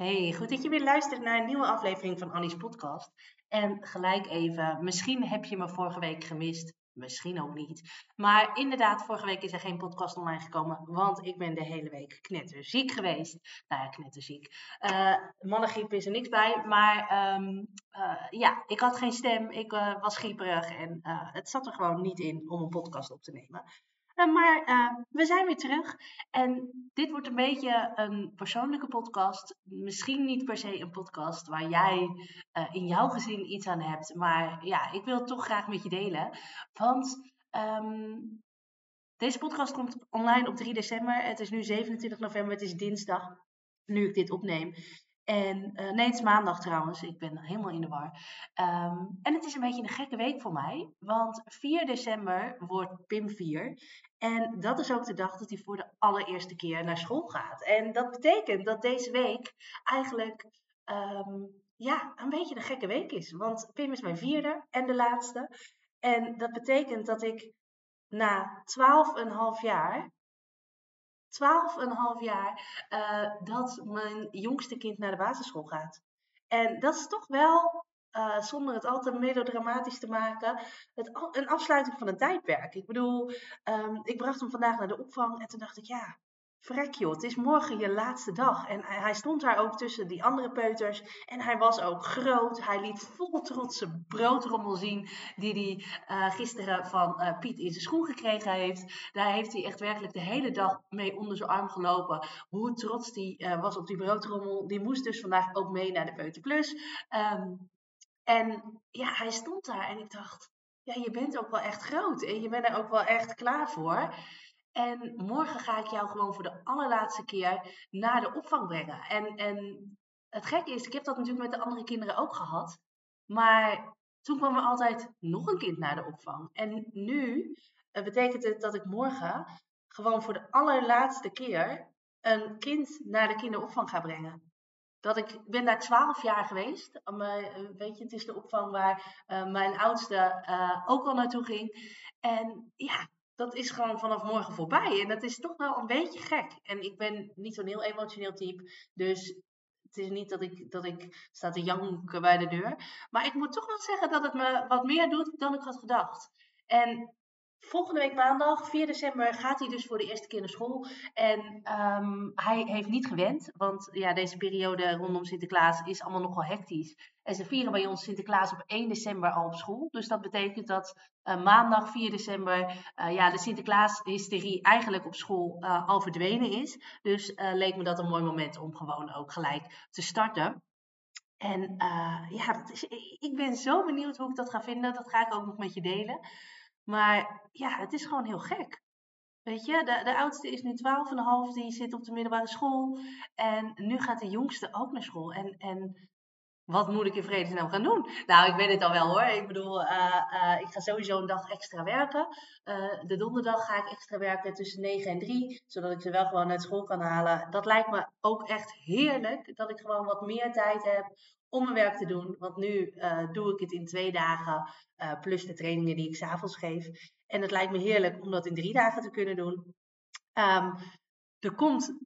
Hey, goed dat je weer luistert naar een nieuwe aflevering van Annie's podcast. En gelijk even, misschien heb je me vorige week gemist, misschien ook niet. Maar inderdaad, vorige week is er geen podcast online gekomen, want ik ben de hele week knetterziek geweest. Nou ja, knetterziek. Uh, mannengriep is er niks bij, maar ehm, eh, ja, ik had geen stem, ik uh, was grieperig en het zat er gewoon niet in om een podcast op te nemen. Eh, maar uh, we zijn weer terug. En dit wordt een beetje een persoonlijke podcast. Misschien niet per se een podcast waar jij uh, in jouw gezin iets aan hebt. Maar ja, ik wil het toch graag met je delen. Want um, deze podcast komt online op 3 december. Het is nu 27 november. Het is dinsdag. Nu ik dit opneem. En uh, nee, het is maandag trouwens. Ik ben helemaal in de war. Um, en het is een beetje een gekke week voor mij. Want 4 december wordt Pim 4. En dat is ook de dag dat hij voor de allereerste keer naar school gaat. En dat betekent dat deze week eigenlijk um, ja, een beetje een gekke week is. Want Pim is mijn vierde en de laatste. En dat betekent dat ik na 12,5 jaar twaalf en een half jaar uh, dat mijn jongste kind naar de basisschool gaat. En dat is toch wel, uh, zonder het al te melodramatisch te maken, het, een afsluiting van een tijdperk. Ik bedoel, um, ik bracht hem vandaag naar de opvang en toen dacht ik, ja, Vrek joh, het is morgen je laatste dag. En hij stond daar ook tussen die andere peuters. En hij was ook groot. Hij liet vol trots zijn broodrommel zien. Die hij uh, gisteren van uh, Piet in zijn schoen gekregen heeft. Daar heeft hij echt werkelijk de hele dag mee onder zijn arm gelopen. Hoe trots hij uh, was op die broodrommel. Die moest dus vandaag ook mee naar de Peuterplus. Um, en ja, hij stond daar en ik dacht... Ja, je bent ook wel echt groot. En je bent er ook wel echt klaar voor. En morgen ga ik jou gewoon voor de allerlaatste keer naar de opvang brengen. En, en het gekke is, ik heb dat natuurlijk met de andere kinderen ook gehad. Maar toen kwam er altijd nog een kind naar de opvang. En nu uh, betekent het dat ik morgen gewoon voor de allerlaatste keer een kind naar de kinderopvang ga brengen. Dat ik, ben daar twaalf jaar geweest. Maar, eh, weet je, het is de opvang waar mijn oudste ook al naartoe ging. En ja, dat is gewoon vanaf morgen voorbij. En dat is toch wel een beetje gek. En ik ben niet zo'n heel emotioneel type. Dus het is niet dat ik, dat ik sta te janken bij de deur. Maar ik moet toch wel zeggen dat het me wat meer doet dan ik had gedacht. En volgende week maandag, 4 december, gaat hij dus voor de eerste keer naar school. En um, hij heeft niet gewend, want ja, deze periode rondom Sinterklaas is allemaal nogal hectisch. En ze vieren bij ons Sinterklaas op 1 december al op school. Dus dat betekent dat uh, maandag 4 december uh, ja, de Sinterklaas-hysterie eigenlijk op school uh, al verdwenen is. Dus leek me dat een mooi moment om gewoon ook gelijk te starten. En ja, ik ben zo benieuwd hoe ik dat ga vinden. Dat ga ik ook nog met je delen. Maar ja, het is gewoon heel gek. Weet je, de, de oudste is nu 12,5, die zit op de middelbare school. En nu gaat de jongste ook naar school. En, en wat moet ik in vredesnaam gaan doen? Nou, ik weet het al wel hoor. Ik bedoel, uh, uh, ik ga sowieso een dag extra werken. Uh, de donderdag ga ik extra werken tussen 9 en 3, zodat ik ze wel gewoon uit school kan halen. Dat lijkt me ook echt heerlijk, dat ik gewoon wat meer tijd heb om mijn werk te doen. Want nu doe ik het in twee dagen, plus de trainingen die ik s'avonds geef. En het lijkt me heerlijk om dat in drie dagen te kunnen doen. Um, er komt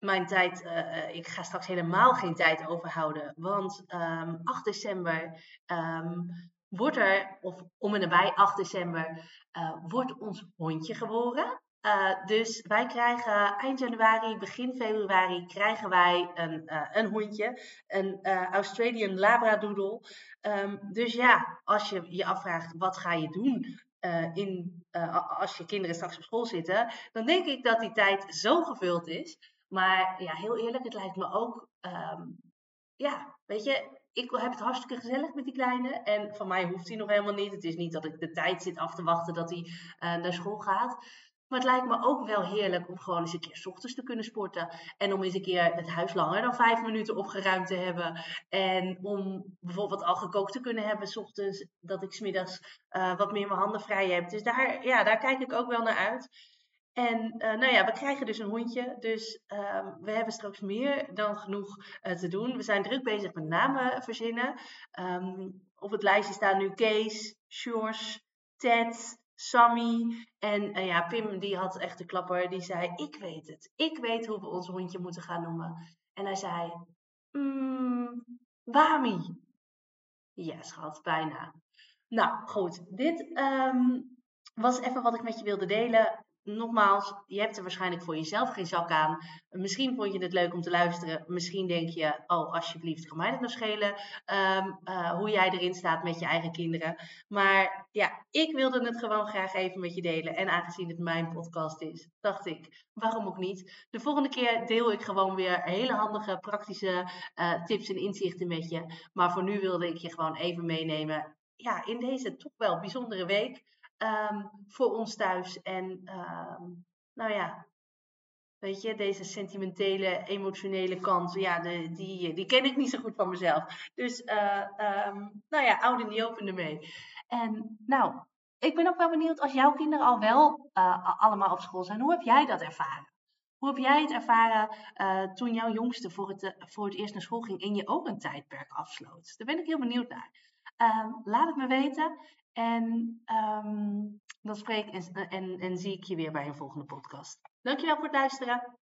mijn tijd, uh, ik ga straks helemaal geen tijd overhouden. Want um, 8 december um, wordt er, of om en nabij 8 december, uh, wordt ons hondje geboren. Dus wij krijgen eind januari, begin februari, krijgen wij een, een hondje. Een Australian Labradoodle. Um, dus ja, als je je afvraagt wat ga je doen in, als je kinderen straks op school zitten, dan denk ik dat die tijd zo gevuld is. Maar ja, heel eerlijk, het lijkt me ook, um, ja, weet je, ik heb het hartstikke gezellig met die kleine. En van mij hoeft hij nog helemaal niet. Het is niet dat ik de tijd zit af te wachten dat hij uh, naar school gaat. Maar het lijkt me ook wel heerlijk om gewoon eens een keer s ochtends te kunnen sporten. En om eens een keer het huis langer dan vijf minuten opgeruimd te hebben. En om bijvoorbeeld al gekookt te kunnen hebben s ochtends. Dat ik smiddags uh, wat meer mijn handen vrij heb. Dus daar, ja, daar kijk ik ook wel naar uit. En uh, nou ja, we krijgen dus een hondje. Dus um, we hebben straks meer dan genoeg uh, te doen. We zijn druk bezig met namen verzinnen. Um, op het lijstje staan nu Kees, Sjors, Ted, Sammy. En uh, ja, Pim die had echt de klapper. Die zei, ik weet het. Ik weet hoe we ons hondje moeten gaan noemen. En hij zei, Mm, Wami. Ja, schat, bijna. Nou, goed. Dit ehm, was even wat ik met je wilde delen nogmaals, je hebt er waarschijnlijk voor jezelf geen zak aan. Misschien vond je het leuk om te luisteren. Misschien denk je, oh alsjeblieft, kan mij dat nog schelen. Ehm, eh, hoe jij erin staat met je eigen kinderen. Maar ja, ik wilde het gewoon graag even met je delen. En aangezien het mijn podcast is, dacht ik, waarom ook niet. De volgende keer deel ik gewoon weer hele handige, praktische uh, tips en inzichten met je. Maar voor nu wilde ik je gewoon even meenemen. Ja, in deze toch wel bijzondere week. Ehm, voor ons thuis. En ehm, nou ja, weet je, deze sentimentele, emotionele kant, ja, de, die, die ken ik niet zo goed van mezelf. Dus, uh, um, nou ja, oude niet opende mee. En nou, ik ben ook wel benieuwd als jouw kinderen al wel uh, allemaal op school zijn. Hoe heb jij dat ervaren? Hoe heb jij het ervaren uh, toen jouw jongste voor het, voor het eerst naar school ging en je ook een tijdperk afsloot? Daar ben ik heel benieuwd naar. Laat het me weten. En um, dan spreek en, en, en zie ik je weer bij een volgende podcast. Dankjewel voor het luisteren.